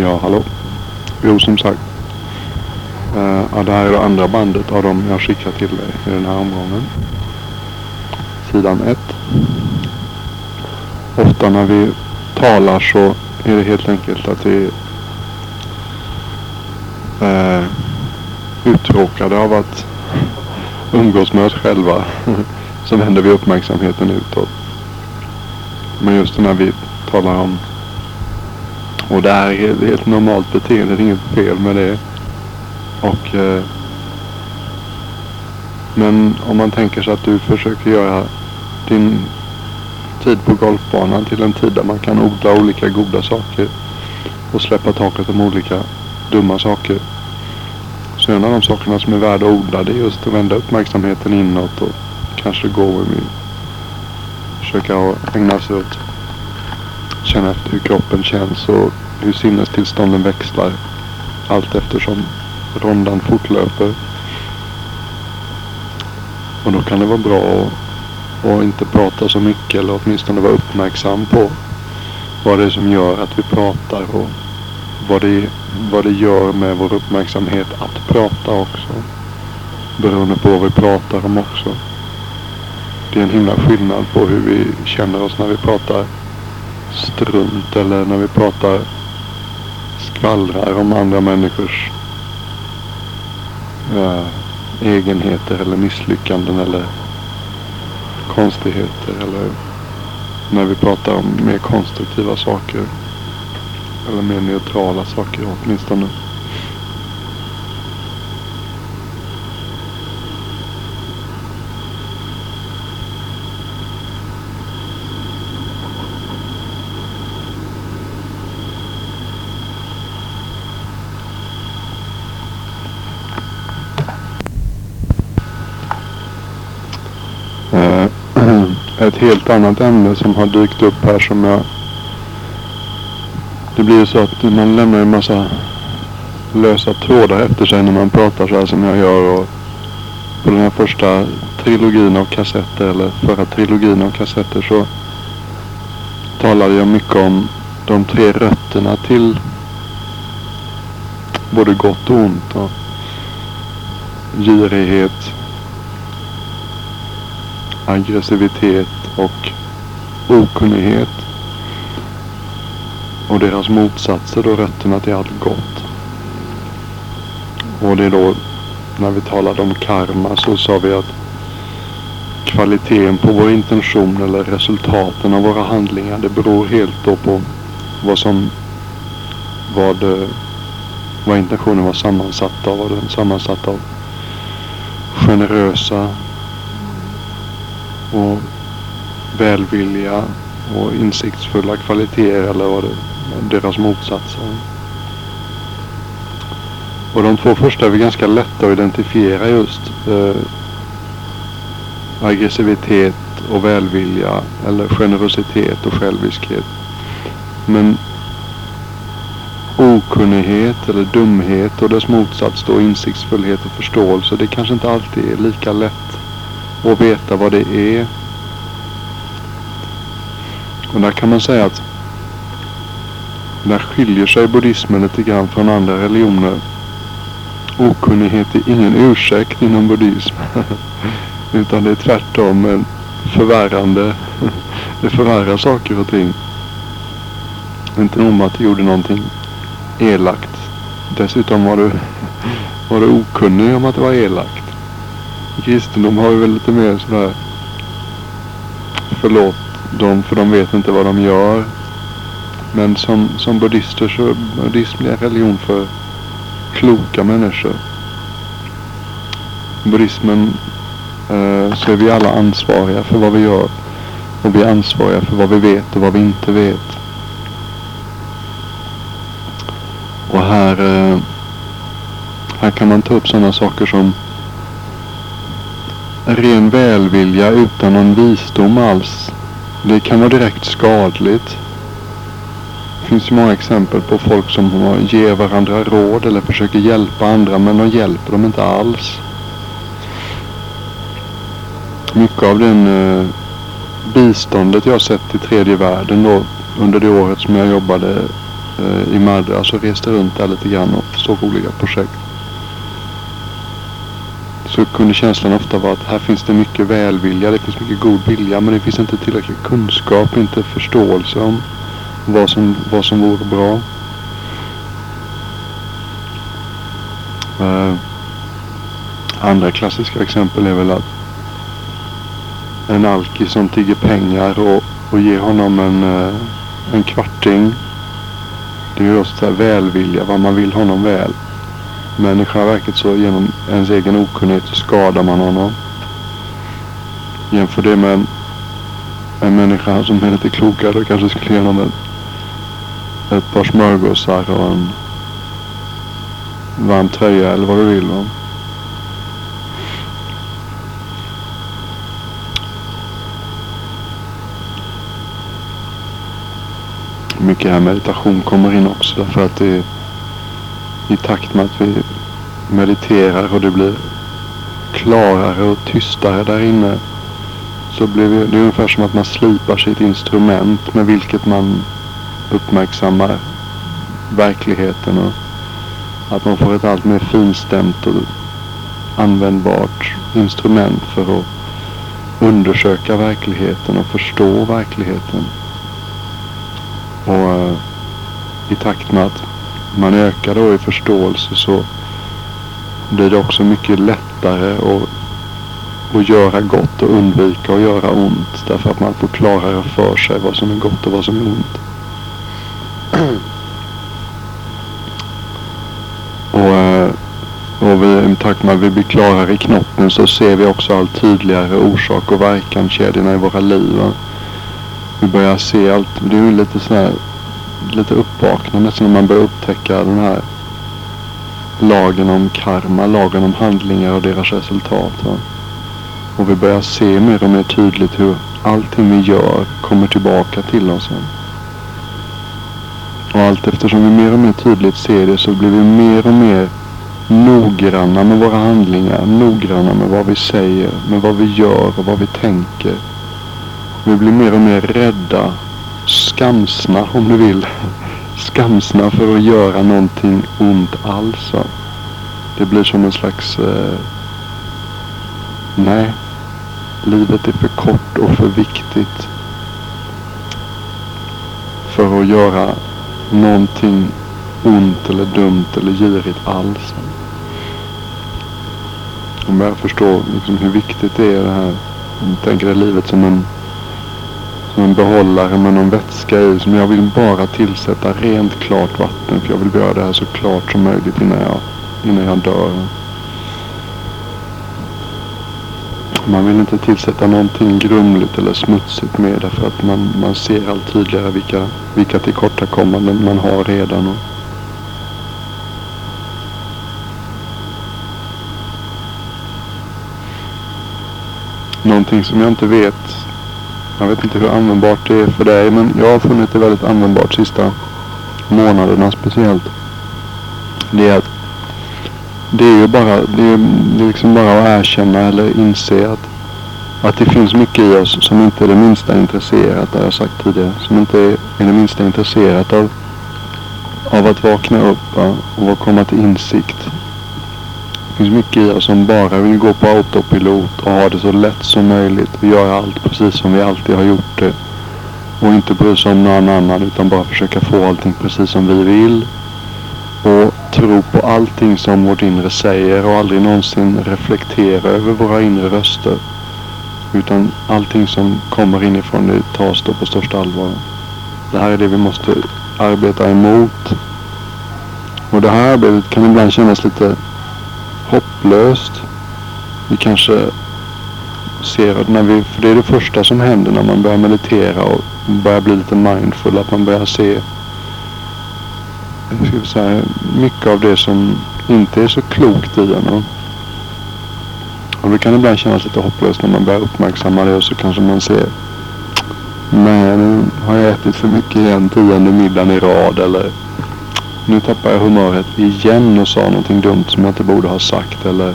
Ja, hallå. Jo, som sagt. Uh, ja, det här är det andra bandet av dem jag skickar till dig i den här omgången. Sidan 1. Ofta när vi talar så är det helt enkelt att vi är uttråkade av att umgås med oss själva. så vänder vi uppmärksamheten utåt. Men just när vi talar om och det här är ett helt normalt beteende, det är inget fel med det. Och eh, Men om man tänker sig att du försöker göra din tid på golfbanan till en tid där man kan odla olika goda saker och släppa taket om olika dumma saker. Så en av de sakerna som är värda att odla det är just att vända uppmärksamheten inåt och kanske gå och försöka ägna sig åt känna efter hur kroppen känns och hur sinnestillstånden växlar allt eftersom rondan fortlöper. Och då kan det vara bra att, att inte prata så mycket eller åtminstone vara uppmärksam på vad det är som gör att vi pratar och vad det, vad det gör med vår uppmärksamhet att prata också. Beroende på vad vi pratar om också. Det är en himla skillnad på hur vi känner oss när vi pratar strunt eller när vi pratar skvallrar om andra människors eh, egenheter eller misslyckanden eller konstigheter eller när vi pratar om mer konstruktiva saker eller mer neutrala saker åtminstone. Ett helt annat ämne som har dykt upp här som jag... Det blir ju så att man lämnar en massa lösa trådar efter sig när man pratar så här som jag gör. Och på den här första trilogin av kassetter, eller förra trilogin av kassetter så talade jag mycket om de tre rötterna till både gott och ont. Och girighet, aggressivitet och okunnighet. Och deras motsatser då rötterna till allt gott. Och det är då när vi talade om karma så sa vi att kvaliteten på vår intention eller resultaten av våra handlingar det beror helt då på vad som vad, vad intentionen var sammansatt av. Var den sammansatt av generösa och välvilja och insiktsfulla kvaliteter eller vad det deras motsatser. Och de två första är väl ganska lätta att identifiera just eh, aggressivitet och välvilja eller generositet och själviskhet. Men okunnighet eller dumhet och dess motsats då insiktsfullhet och förståelse. Det kanske inte alltid är lika lätt och veta vad det är. Och där kan man säga att där skiljer sig buddhismen lite grann från andra religioner. Okunnighet är ingen ursäkt inom buddhism. Utan det är tvärtom en förvärrande. Det förvärrar saker och ting. Inte nog med att du gjorde någonting elakt. Dessutom var du, var du okunnig om att det var elakt kristendom har ju väl lite mer sådär förlåt dem för de vet inte vad de gör. Men som, som buddhister så är buddhism religion för kloka människor. Buddhismen eh, så är vi alla ansvariga för vad vi gör. Och vi är ansvariga för vad vi vet och vad vi inte vet. Och här, eh, här kan man ta upp sådana saker som ren välvilja utan någon visdom alls. Det kan vara direkt skadligt. Det finns ju många exempel på folk som ger varandra råd eller försöker hjälpa andra men de hjälper dem inte alls. Mycket av den eh, biståndet jag sett i tredje världen då under det året som jag jobbade eh, i Madras och reste runt där lite grann och såg olika projekt. Så kunde känslan ofta vara att här finns det mycket välvilja, det finns mycket god vilja men det finns inte tillräcklig kunskap, inte förståelse om vad som, vad som vore bra. Uh, andra klassiska exempel är väl att en alkis som tigger pengar och, och ger honom en, uh, en kvarting. Det är just då välvilja, vad man vill honom väl. Men i själva verket så genom ens egen okunnighet så skadar man honom. Jämför det med en, en människa som är lite klokare och kanske skulle ge honom ett, ett par smörgåsar och en varm tröja eller vad du vill. Va? Mycket här meditation kommer in också därför att det är i takt med att vi mediterar och det blir klarare och tystare där inne så blir vi, det är ungefär som att man slipar sitt instrument med vilket man uppmärksammar verkligheten och att man får ett allt mer finstämt och användbart instrument för att undersöka verkligheten och förstå verkligheten. Och uh, i takt med att man ökar då i förståelse så blir det också mycket lättare att, att göra gott och undvika att göra ont. Därför att man får klarare för sig vad som är gott och vad som är ont. Och, eh, och vi, i takt med att vi blir klarare i knoppen så ser vi också allt tydligare orsak och verkan kedjorna i våra liv. Vi börjar se allt. Det är ju lite sådär lite uppvaknande när man börjar upptäcka den här lagen om karma, lagen om handlingar och deras resultat. Va? Och vi börjar se mer och mer tydligt hur allting vi gör kommer tillbaka till oss. Va? Och allt eftersom vi mer och mer tydligt ser det så blir vi mer och mer noggranna med våra handlingar, noggranna med vad vi säger, med vad vi gör och vad vi tänker. Vi blir mer och mer rädda skamsna om du vill. Skamsna för att göra någonting ont alls. Det blir som en slags... Eh, nej. Livet är för kort och för viktigt. För att göra någonting ont eller dumt eller girigt alls. Om jag förstår liksom hur viktigt det är det här. Jag tänker dig livet som en som en behållare med någon vätska i som jag vill bara tillsätta rent klart vatten för jag vill göra det här så klart som möjligt innan jag, innan jag dör. Man vill inte tillsätta någonting grumligt eller smutsigt med därför att man, man ser allt tydligare vilka, vilka tillkortakommanden man har redan. och.. Någonting som jag inte vet jag vet inte hur användbart det är för dig men jag har funnit det väldigt användbart sista månaderna speciellt. Det är att det är ju bara, det är, det är liksom bara att erkänna eller inse att, att det finns mycket i oss som inte är det minsta intresserat, det har jag sagt tidigare, som inte är, är det minsta intresserat av, av att vakna upp va? och komma till insikt det finns mycket i oss som bara vill gå på autopilot och ha det så lätt som möjligt och göra allt precis som vi alltid har gjort det. Och inte bry sig om någon annan utan bara försöka få allting precis som vi vill. Och tro på allting som vårt inre säger och aldrig någonsin reflektera över våra inre röster. Utan allting som kommer inifrån det tas då på största allvar. Det här är det vi måste arbeta emot. Och det här arbetet kan ibland kännas lite upplöst. Vi kanske ser att när vi, för det är det första som händer när man börjar meditera och börjar bli lite mindful, att man börjar se ska vi säga, mycket av det som inte är så klokt i en. Och det kan ibland kännas lite hopplöst när man börjar uppmärksamma det och så kanske man ser Nej, nu har jag ätit för mycket igen tionde middagen i rad eller nu tappar jag humöret igen och sa någonting dumt som jag inte borde ha sagt. Eller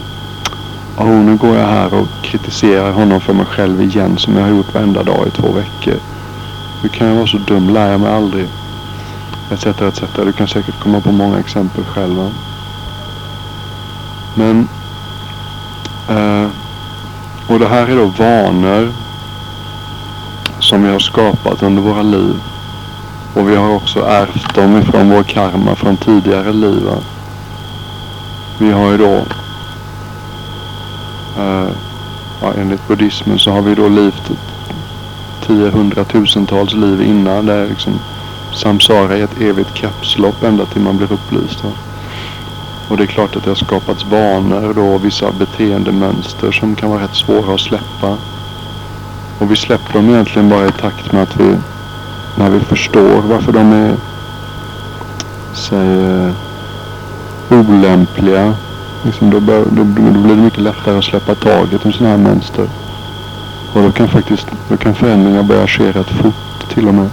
oh, nu går jag här och kritiserar honom för mig själv igen som jag har gjort varenda dag i två veckor. Hur kan jag vara så dum? Lär jag mig aldrig? Etc, etc. Du kan säkert komma på många exempel själva. Men eh, och det här är då vanor som vi har skapat under våra liv. Och vi har också ärvt dem ifrån vår karma från tidigare liv. Vi har ju då eh, ja, enligt buddhismen så har vi då levt tio hundratusentals liv innan. Det är liksom samsara i ett evigt kapslopp ända till man blir upplyst. Va? Och det är klart att det har skapats vanor då, vissa beteendemönster som kan vara rätt svåra att släppa. Och vi släpper dem egentligen bara i takt med att vi, när vi förstår varför de är, säg, olämpliga. Liksom då, bör, då, då blir det mycket lättare att släppa taget om sådana här mönster. Och då kan faktiskt, då kan förändringar börja ske rätt fort till och med.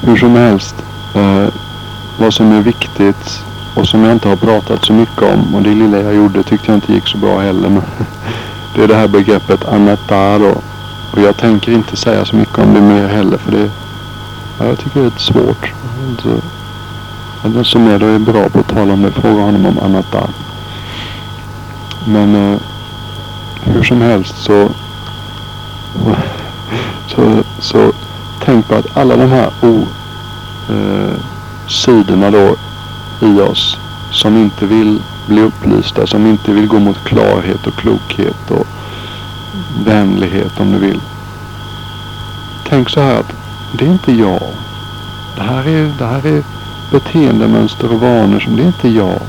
Hur som helst. Eh, vad som är viktigt och som jag inte har pratat så mycket om och det lilla jag gjorde tyckte jag inte gick så bra heller. Men det är det här begreppet anatta då. Och jag tänker inte säga så mycket om det mer heller för det ja, jag tycker det är lite svårt. Den som är då är bra på att tala om det, fråga honom om annat där. Men eh, hur som helst så, så, så tänk på att alla de här o, eh, sidorna då i oss som inte vill bli upplysta, som inte vill gå mot klarhet och klokhet och vänlighet om du vill. Tänk så här att det är inte jag. Det här är, det här är beteendemönster och vanor som det är inte jag.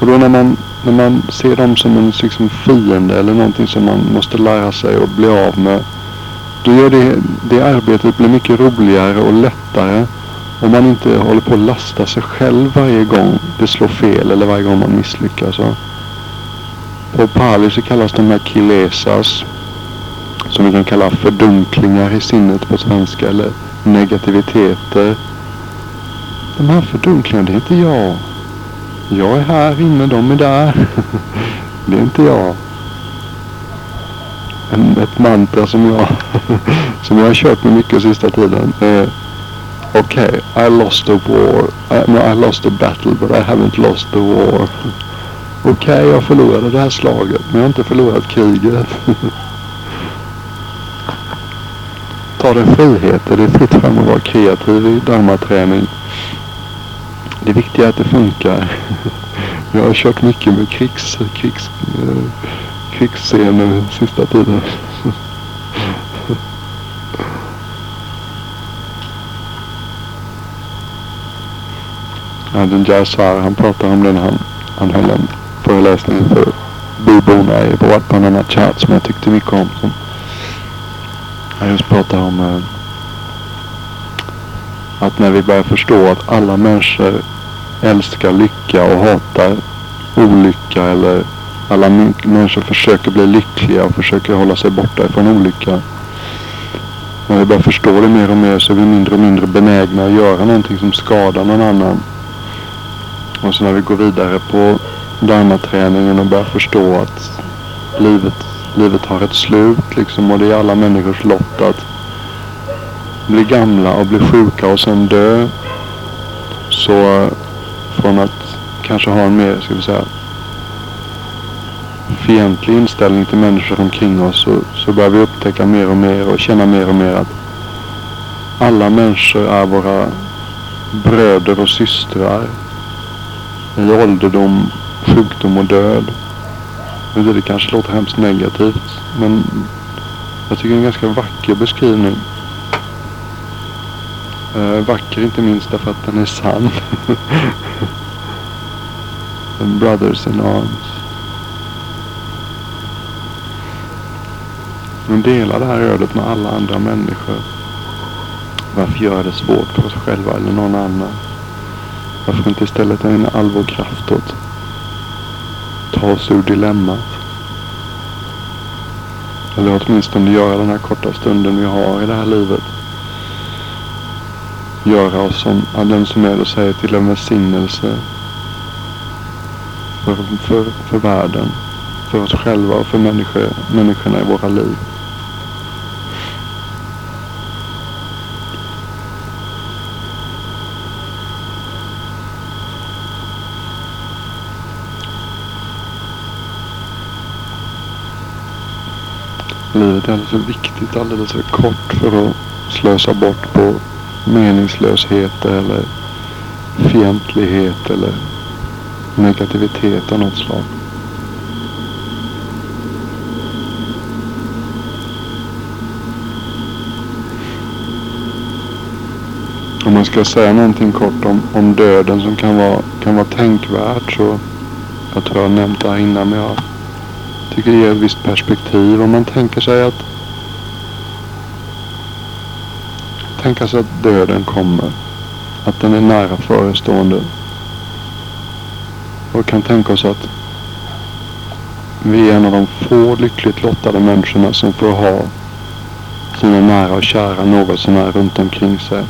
Och då när man, när man ser dem som en liksom fiende eller någonting som man måste lära sig och bli av med. Då gör det, det arbetet blir mycket roligare och lättare om man inte håller på att lasta sig själv varje gång det slår fel eller varje gång man misslyckas. På pali så kallas de här kilesas. Som vi kan kalla fördunklingar i sinnet på svenska eller negativiteter. De här fördunklingarna, det är inte jag. Jag är här inne, de är där. det är inte jag. En, ett mantra som jag, som jag har kört med mycket sista tiden. Eh, är okay, I lost the war. I, no, I lost the battle but I haven't lost the war. Okej, okay, jag förlorade det här slaget men jag har inte förlorat kriget. Ta det friheter. Det är fritt fram att vara kreativ i dharmaträning. Det viktiga är att det funkar. Jag har kört mycket med krigs, krigs, krigsscener sista tiden. Adrian Jassar, han pratar om den han, han höll en föreläsningen för byborna i vårt annan chatt som jag tyckte mycket om. Som jag just pratade om eh, att när vi börjar förstå att alla människor älskar lycka och hatar olycka eller alla människor försöker bli lyckliga och försöker hålla sig borta ifrån olycka. När vi börjar förstå det mer och mer så är vi mindre och mindre benägna att göra någonting som skadar någon annan. Och så när vi går vidare på dharma-träningen och börjar förstå att livet, livet har ett slut liksom och det är alla människors lott att bli gamla och bli sjuka och sen dö. Så från att kanske ha en mer, ska vi säga, fientlig inställning till människor omkring oss så, så börjar vi upptäcka mer och mer och känna mer och mer att alla människor är våra bröder och systrar i ålderdom, sjukdom och död. Det kanske låter hemskt negativt men jag tycker det är en ganska vacker beskrivning. Uh, vacker inte minst därför att den är sann. Brothers in arms. Men dela det här ödet med alla andra människor. Varför göra det svårt för oss själva eller någon annan? Varför inte istället ägna all vår kraft åt ta oss ur dilemmat? Eller åtminstone göra den här korta stunden vi har i det här livet. Göra oss som den som är och säger till en välsignelse för, för, för världen, för oss själva och för människor, människorna i våra liv. Livet är alldeles för viktigt, alldeles för kort för att slösa bort på meningslöshet eller fientlighet eller negativitet av något slag. Om man ska säga någonting kort om, om döden som kan vara, kan vara tänkvärt så jag tror jag har nämnt det här innan men jag tycker det ger ett visst perspektiv. Om man tänker sig att tänka sig att döden kommer. Att den är nära förestående. Och kan tänka oss att vi är en av de få lyckligt lottade människorna som får ha sina nära och kära något sånär runt omkring sig.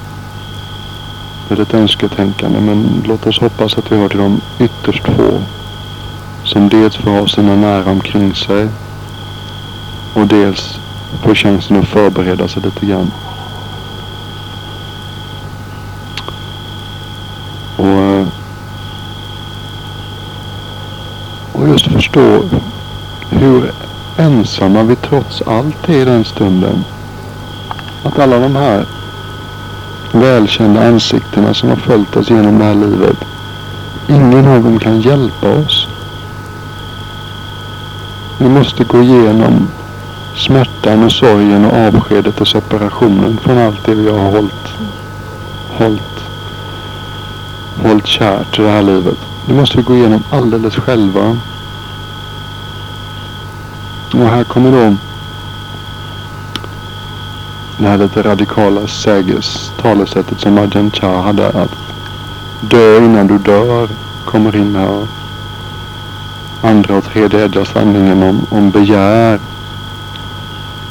Det är ett önsketänkande men låt oss hoppas att vi hör till de ytterst få som dels får ha sina nära omkring sig och dels får chansen att förbereda sig lite grann. Och, eh, och just förstå hur ensamma vi trots allt är i den stunden. Att alla de här välkända ansiktena som har följt oss genom det här livet. Ingen av dem kan hjälpa oss. Vi måste gå igenom smärtan och sorgen och avskedet och separationen från allt det vi har hållit, hållit, hållit kärt i det här livet. Det måste vi gå igenom alldeles själva. Och här kommer då det här lite radikala säges talesättet som Ajahn Chah hade att dö innan du dör kommer in här. Andra och tredje ädla sanningen om, om begär.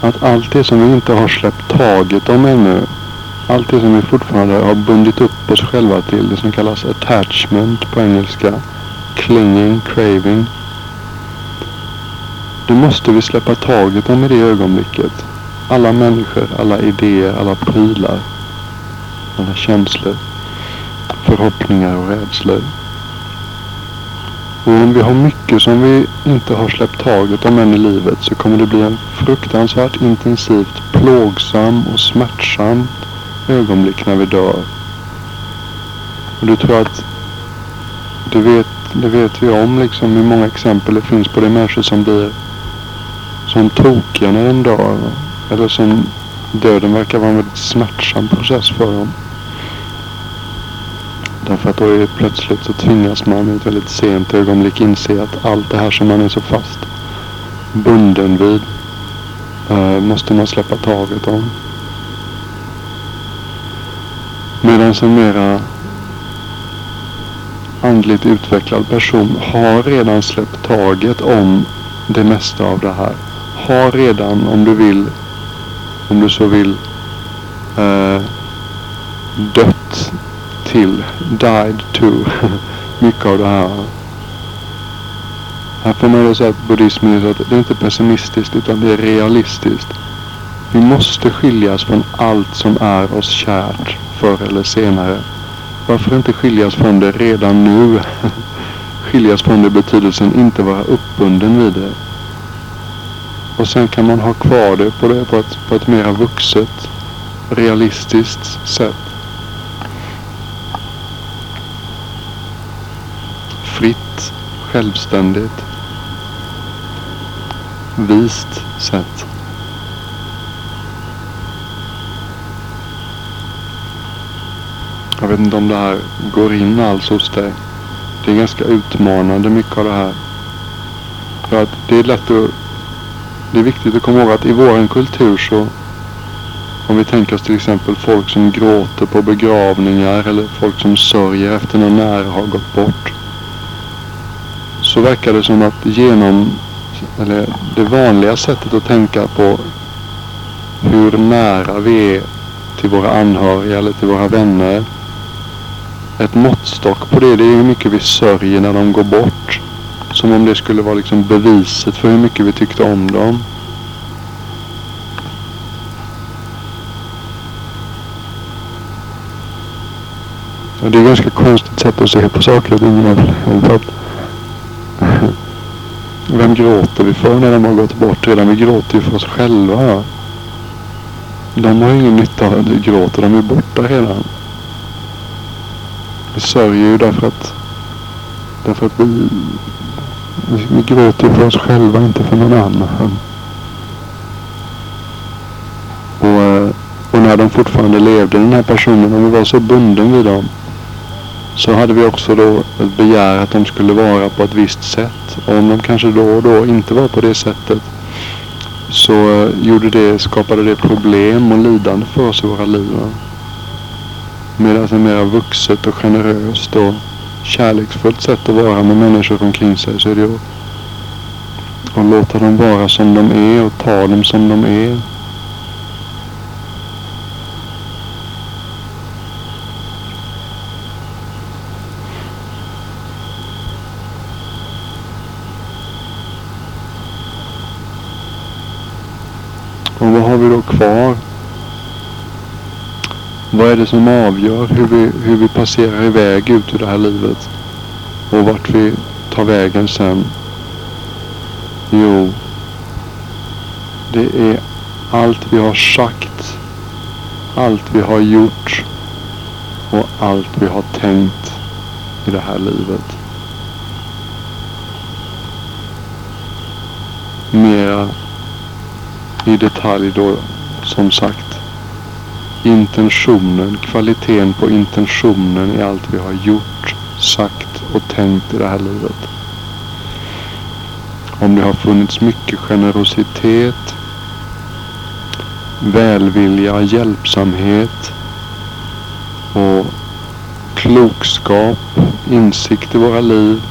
Att allt det som vi inte har släppt taget om ännu. Allt det som vi fortfarande har bundit upp oss själva till. Det som kallas attachment på engelska. Clinging, craving. Det måste vi släppa taget om i det ögonblicket. Alla människor, alla idéer, alla prylar. Alla känslor. Förhoppningar och rädslor. Och om vi har mycket som vi inte har släppt taget om än i livet så kommer det bli en fruktansvärt intensivt plågsam och smärtsam ögonblick när vi dör. Och det tror jag att det vet, det vet vi om liksom hur många exempel det finns på det människor som blir som tokiga när de dör. Eller som döden verkar vara en väldigt smärtsam process för dem. Därför att då är plötsligt så tvingas man i ett väldigt sent ögonblick inse att allt det här som man är så fast bunden vid eh, måste man släppa taget om. Medan en mera andligt utvecklad person har redan släppt taget om det mesta av det här. Har redan, om du vill, om du så vill, eh, dött till, died to, mycket av det här. Här får man ju säga att buddhismen är så att det är inte pessimistiskt utan det är realistiskt. Vi måste skiljas från allt som är oss kärt förr eller senare. Varför inte skiljas från det redan nu? skiljas från det betydelsen inte vara uppbunden vid det. Och sen kan man ha kvar det på, det på ett, på ett mera vuxet, realistiskt sätt. Fritt, självständigt, vist sätt. Jag vet inte om det här går in alls hos dig. Det är ganska utmanande mycket av det här. För att det är lätt att... Det är viktigt att komma ihåg att i våran kultur så... Om vi tänker oss till exempel folk som gråter på begravningar eller folk som sörjer efter någon nära har gått bort så verkar det som att genom eller det vanliga sättet att tänka på hur nära vi är till våra anhöriga eller till våra vänner. Ett måttstock på det, det är hur mycket vi sörjer när de går bort. Som om det skulle vara liksom beviset för hur mycket vi tyckte om dem. Och det är ett ganska konstigt sätt att se på saker och ting. Vem gråter vi för när de har gått bort redan? Vi gråter ju för oss själva. De har ju ingen nytta av att vi gråter. De är borta redan. Vi sörjer ju därför att, därför att vi, vi, vi gråter för oss själva, inte för någon annan. Och, eh, och när de fortfarande levde, den här personen, om vi var så bunden vid dem, så hade vi också då ett begär att de skulle vara på ett visst sätt. Och om de kanske då och då inte var på det sättet så eh, gjorde det, skapade det problem och lidande för oss i våra liv. Medan ett mer vuxet och generöst och kärleksfullt sätt att vara med människor omkring sig så är det att, att låta dem vara som de är och ta dem som de är. Och vad har vi då kvar? Vad är det som avgör hur vi, hur vi passerar iväg ut ur det här livet? Och vart vi tar vägen sen? Jo, det är allt vi har sagt, allt vi har gjort och allt vi har tänkt i det här livet. Mera i detalj då som sagt intentionen, kvaliteten på intentionen i allt vi har gjort, sagt och tänkt i det här livet. Om det har funnits mycket generositet, välvilja, hjälpsamhet och klokskap, insikt i våra liv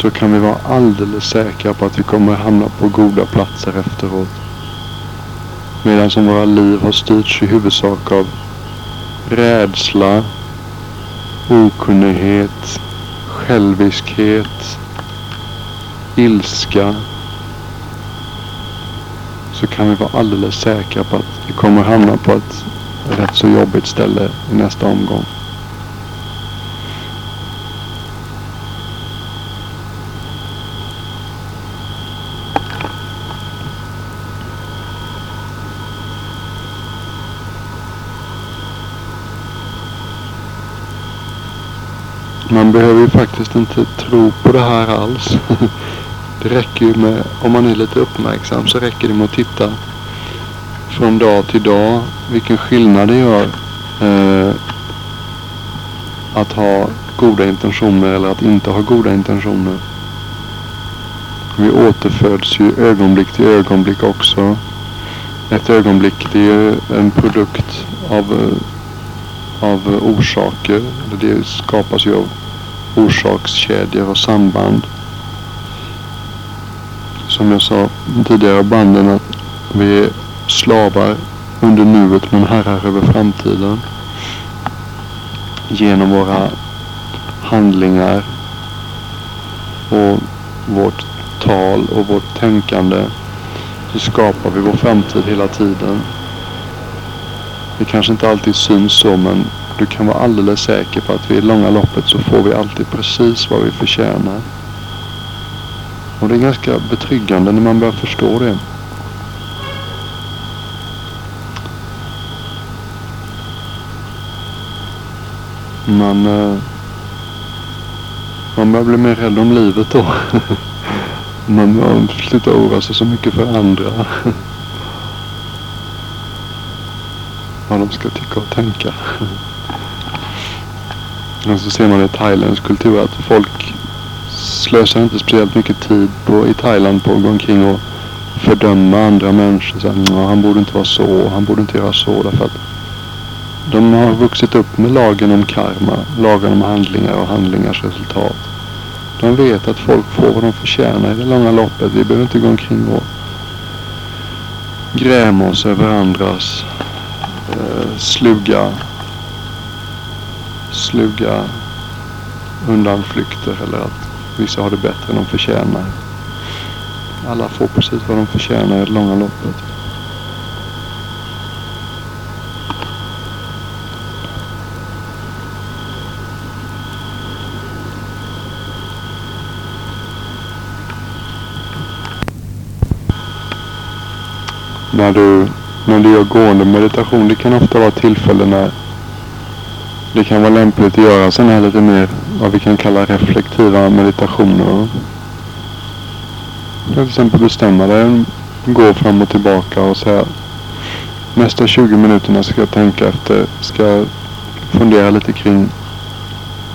så kan vi vara alldeles säkra på att vi kommer hamna på goda platser efteråt. Medan som våra liv har styrts i huvudsak av rädsla, okunnighet, själviskhet, ilska. Så kan vi vara alldeles säkra på att vi kommer hamna på ett rätt så jobbigt ställe i nästa omgång. Man behöver ju faktiskt inte tro på det här alls. Det räcker ju med, om man är lite uppmärksam så räcker det med att titta från dag till dag vilken skillnad det gör eh, att ha goda intentioner eller att inte ha goda intentioner. Vi återföds ju ögonblick till ögonblick också. Ett ögonblick det är ju en produkt av eh, av orsaker. Det skapas ju av orsakskedjor och samband. Som jag sa tidigare banden att vi är slavar under nuet men herrar över framtiden. Genom våra handlingar och vårt tal och vårt tänkande så skapar vi vår framtid hela tiden. Det kanske inte alltid syns så men du kan vara alldeles säker på att vi i långa loppet så får vi alltid precis vad vi förtjänar. Och det är ganska betryggande när man börjar förstå det. Man, eh, man börjar bli mer rädd om livet då. man slutar oroa sig så mycket för andra. vad de ska tycka och tänka. Och så ser man i thailändsk kultur att folk slösar inte speciellt mycket tid på, i Thailand på att gå omkring och fördöma andra människor. Så här, han borde inte vara så, han borde inte göra så. Därför att de har vuxit upp med lagen om karma, lagen om handlingar och handlingars resultat. De vet att folk får vad de förtjänar i det långa loppet. Vi behöver inte gå omkring och gräma oss över andras sluga, sluga undanflykter eller att vissa har det bättre än de förtjänar. Alla får precis vad de förtjänar i det långa loppet. När du när du gör gående meditation. Det kan ofta vara tillfällen när det kan vara lämpligt att göra sådana här lite mer vad vi kan kalla reflektiva meditationer. Till exempel bestämma dig, gå fram och tillbaka och säga nästa 20 minuterna ska jag tänka efter, ska jag fundera lite kring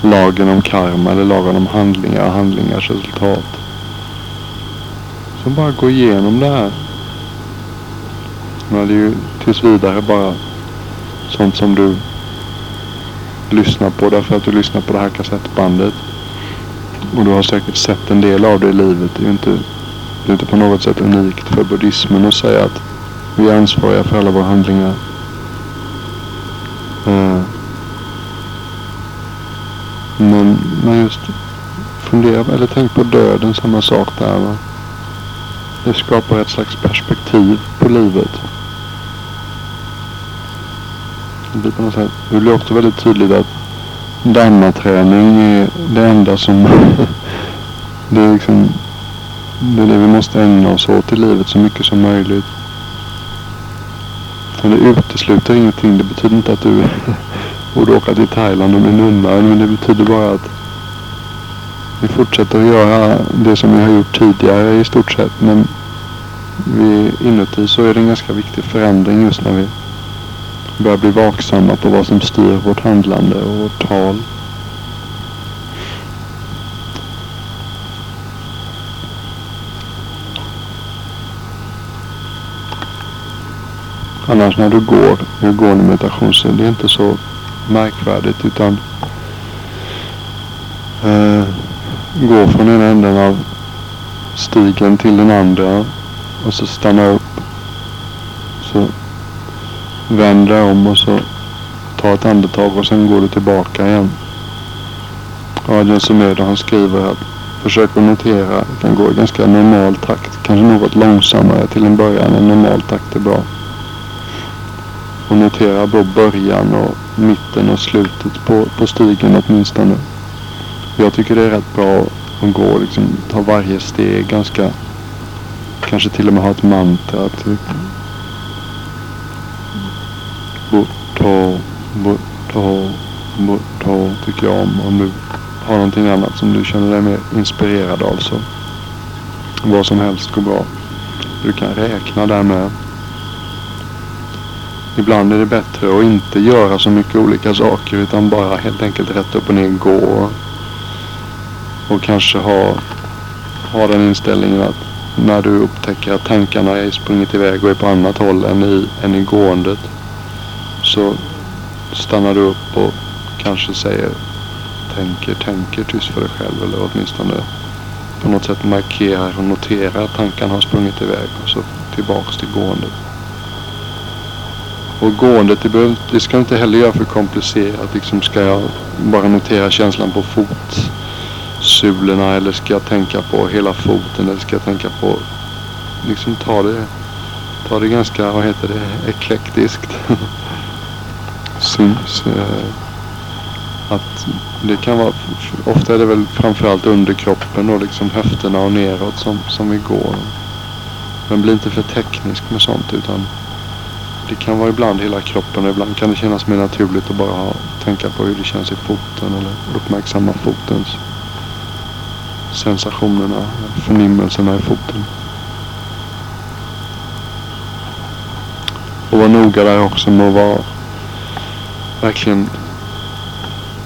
lagen om karma eller lagen om handlingar, handlingars resultat. Så bara gå igenom det här. Men det är ju tills vidare bara sånt som du lyssnar på därför att du lyssnar på det här kassettbandet. Och du har säkert sett en del av det i livet. Det är ju inte, det är inte på något sätt unikt för buddhismen att säga att vi är ansvariga för alla våra handlingar. Eh, men, men just fundera eller tänk på döden, samma sak där va. Det skapar ett slags perspektiv på livet. Det blir, på något sätt, det blir också väldigt tydligt att Dhamma-träning är det enda som... det är liksom... Det är det vi måste ägna oss åt i livet så mycket som möjligt. För det utesluter ingenting. Det betyder inte att du borde åka till Thailand och bli nunna. Men det betyder bara att vi fortsätter att göra det som vi har gjort tidigare i stort sett. Men vi, inuti så är det en ganska viktig förändring just när vi börjar bli vaksamma på vad som styr vårt handlande och vårt tal. Annars när du går i gående meditation så är inte så märkvärdigt utan eh, gå från ena änden av stigen till den andra och så stanna upp. Så vänder om och så ta ett andetag och sen går du tillbaka igen. Adrian Sumedo han skriver att försök att notera, det kan gå i ganska normal takt, kanske något långsammare till en början, en normal takt är bra. Och notera då början och mitten och slutet på, på stigen åtminstone. Jag tycker det är rätt bra att gå liksom, ta varje steg ganska, kanske till och med ha ett mantra. Typ. Buddha, Buddha, Buddha tycker jag om. Om du har någonting annat som du känner dig mer inspirerad av så vad som helst går bra. Du kan räkna där med. Ibland är det bättre att inte göra så mycket olika saker utan bara helt enkelt rätt upp och ner gå. Och kanske ha, ha den inställningen att när du upptäcker att tankarna är sprungit iväg och är på annat håll än i, än i gåendet så stannar du upp och kanske säger tänker, tänker tyst för dig själv eller åtminstone på något sätt markerar och noterar att tankarna har sprungit iväg och så tillbaks till gåendet. Och gåendet, det, behöver, det ska inte heller göra för komplicerat. Liksom ska jag bara notera känslan på fotsulorna eller ska jag tänka på hela foten eller ska jag tänka på, liksom ta det, ta det ganska, vad heter det, eklektiskt. Syns. Eh, att det kan vara, ofta är det väl framförallt under kroppen och liksom höfterna och neråt som, som vi går. Men bli inte för teknisk med sånt utan det kan vara ibland hela kroppen och ibland kan det kännas mer naturligt att bara ha, tänka på hur det känns i foten eller uppmärksamma fotens sensationerna, förnimmelserna i foten. Och vara noga där också med att vara verkligen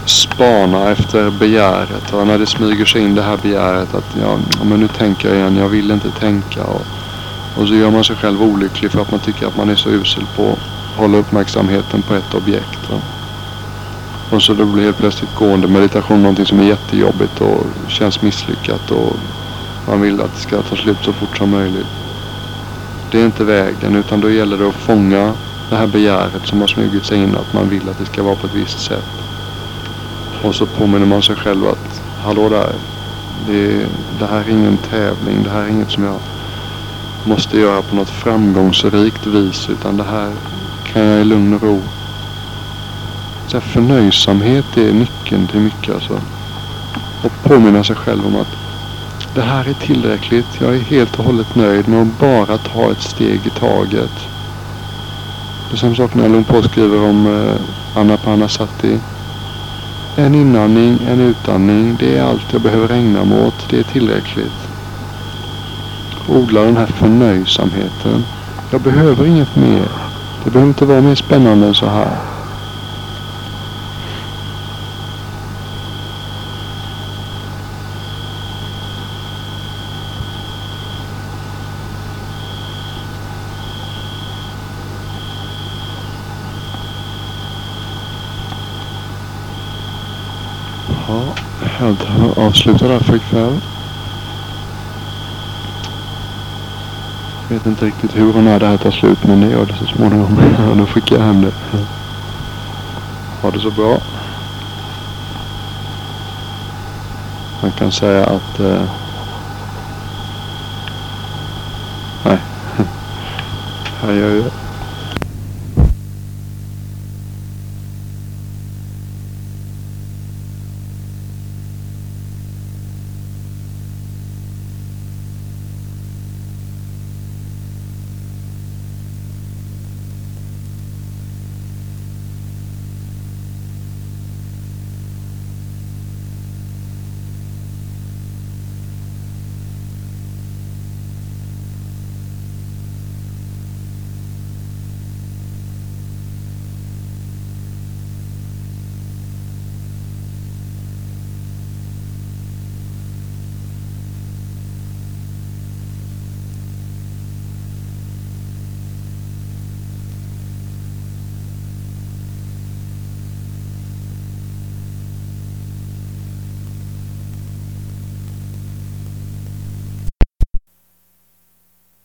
spana efter begäret. Och när det smyger sig in det här begäret att ja, men nu tänker jag igen, jag vill inte tänka. Och, och så gör man sig själv olycklig för att man tycker att man är så usel på att hålla uppmärksamheten på ett objekt. Va? Och så då blir helt plötsligt gående meditation någonting som är jättejobbigt och känns misslyckat och man vill att det ska ta slut så fort som möjligt. Det är inte vägen utan då gäller det att fånga det här begäret som har smugit sig in att man vill att det ska vara på ett visst sätt. Och så påminner man sig själv att hallå där. Det, det här är ingen tävling. Det här är inget som jag måste göra på något framgångsrikt vis. Utan det här kan jag i lugn och ro. Så förnöjsamhet är nyckeln till mycket alltså. Och påminna sig själv om att det här är tillräckligt. Jag är helt och hållet nöjd med att bara ta ett steg i taget. Det är samma sak när Lund skriver om eh, Anna Panasati. En inandning, en utandning. Det är allt jag behöver ägna mig åt. Det är tillräckligt. Odla den här förnöjsamheten. Jag behöver inget mer. Det behöver inte vara mer spännande än så här. Ja, avsluta där för ikväll. Vet inte riktigt hur och när det här tar slut men det gör det så småningom. Då skickar jag hem det. Ha det så bra. Man kan säga att... Eh, nej. Här gör jag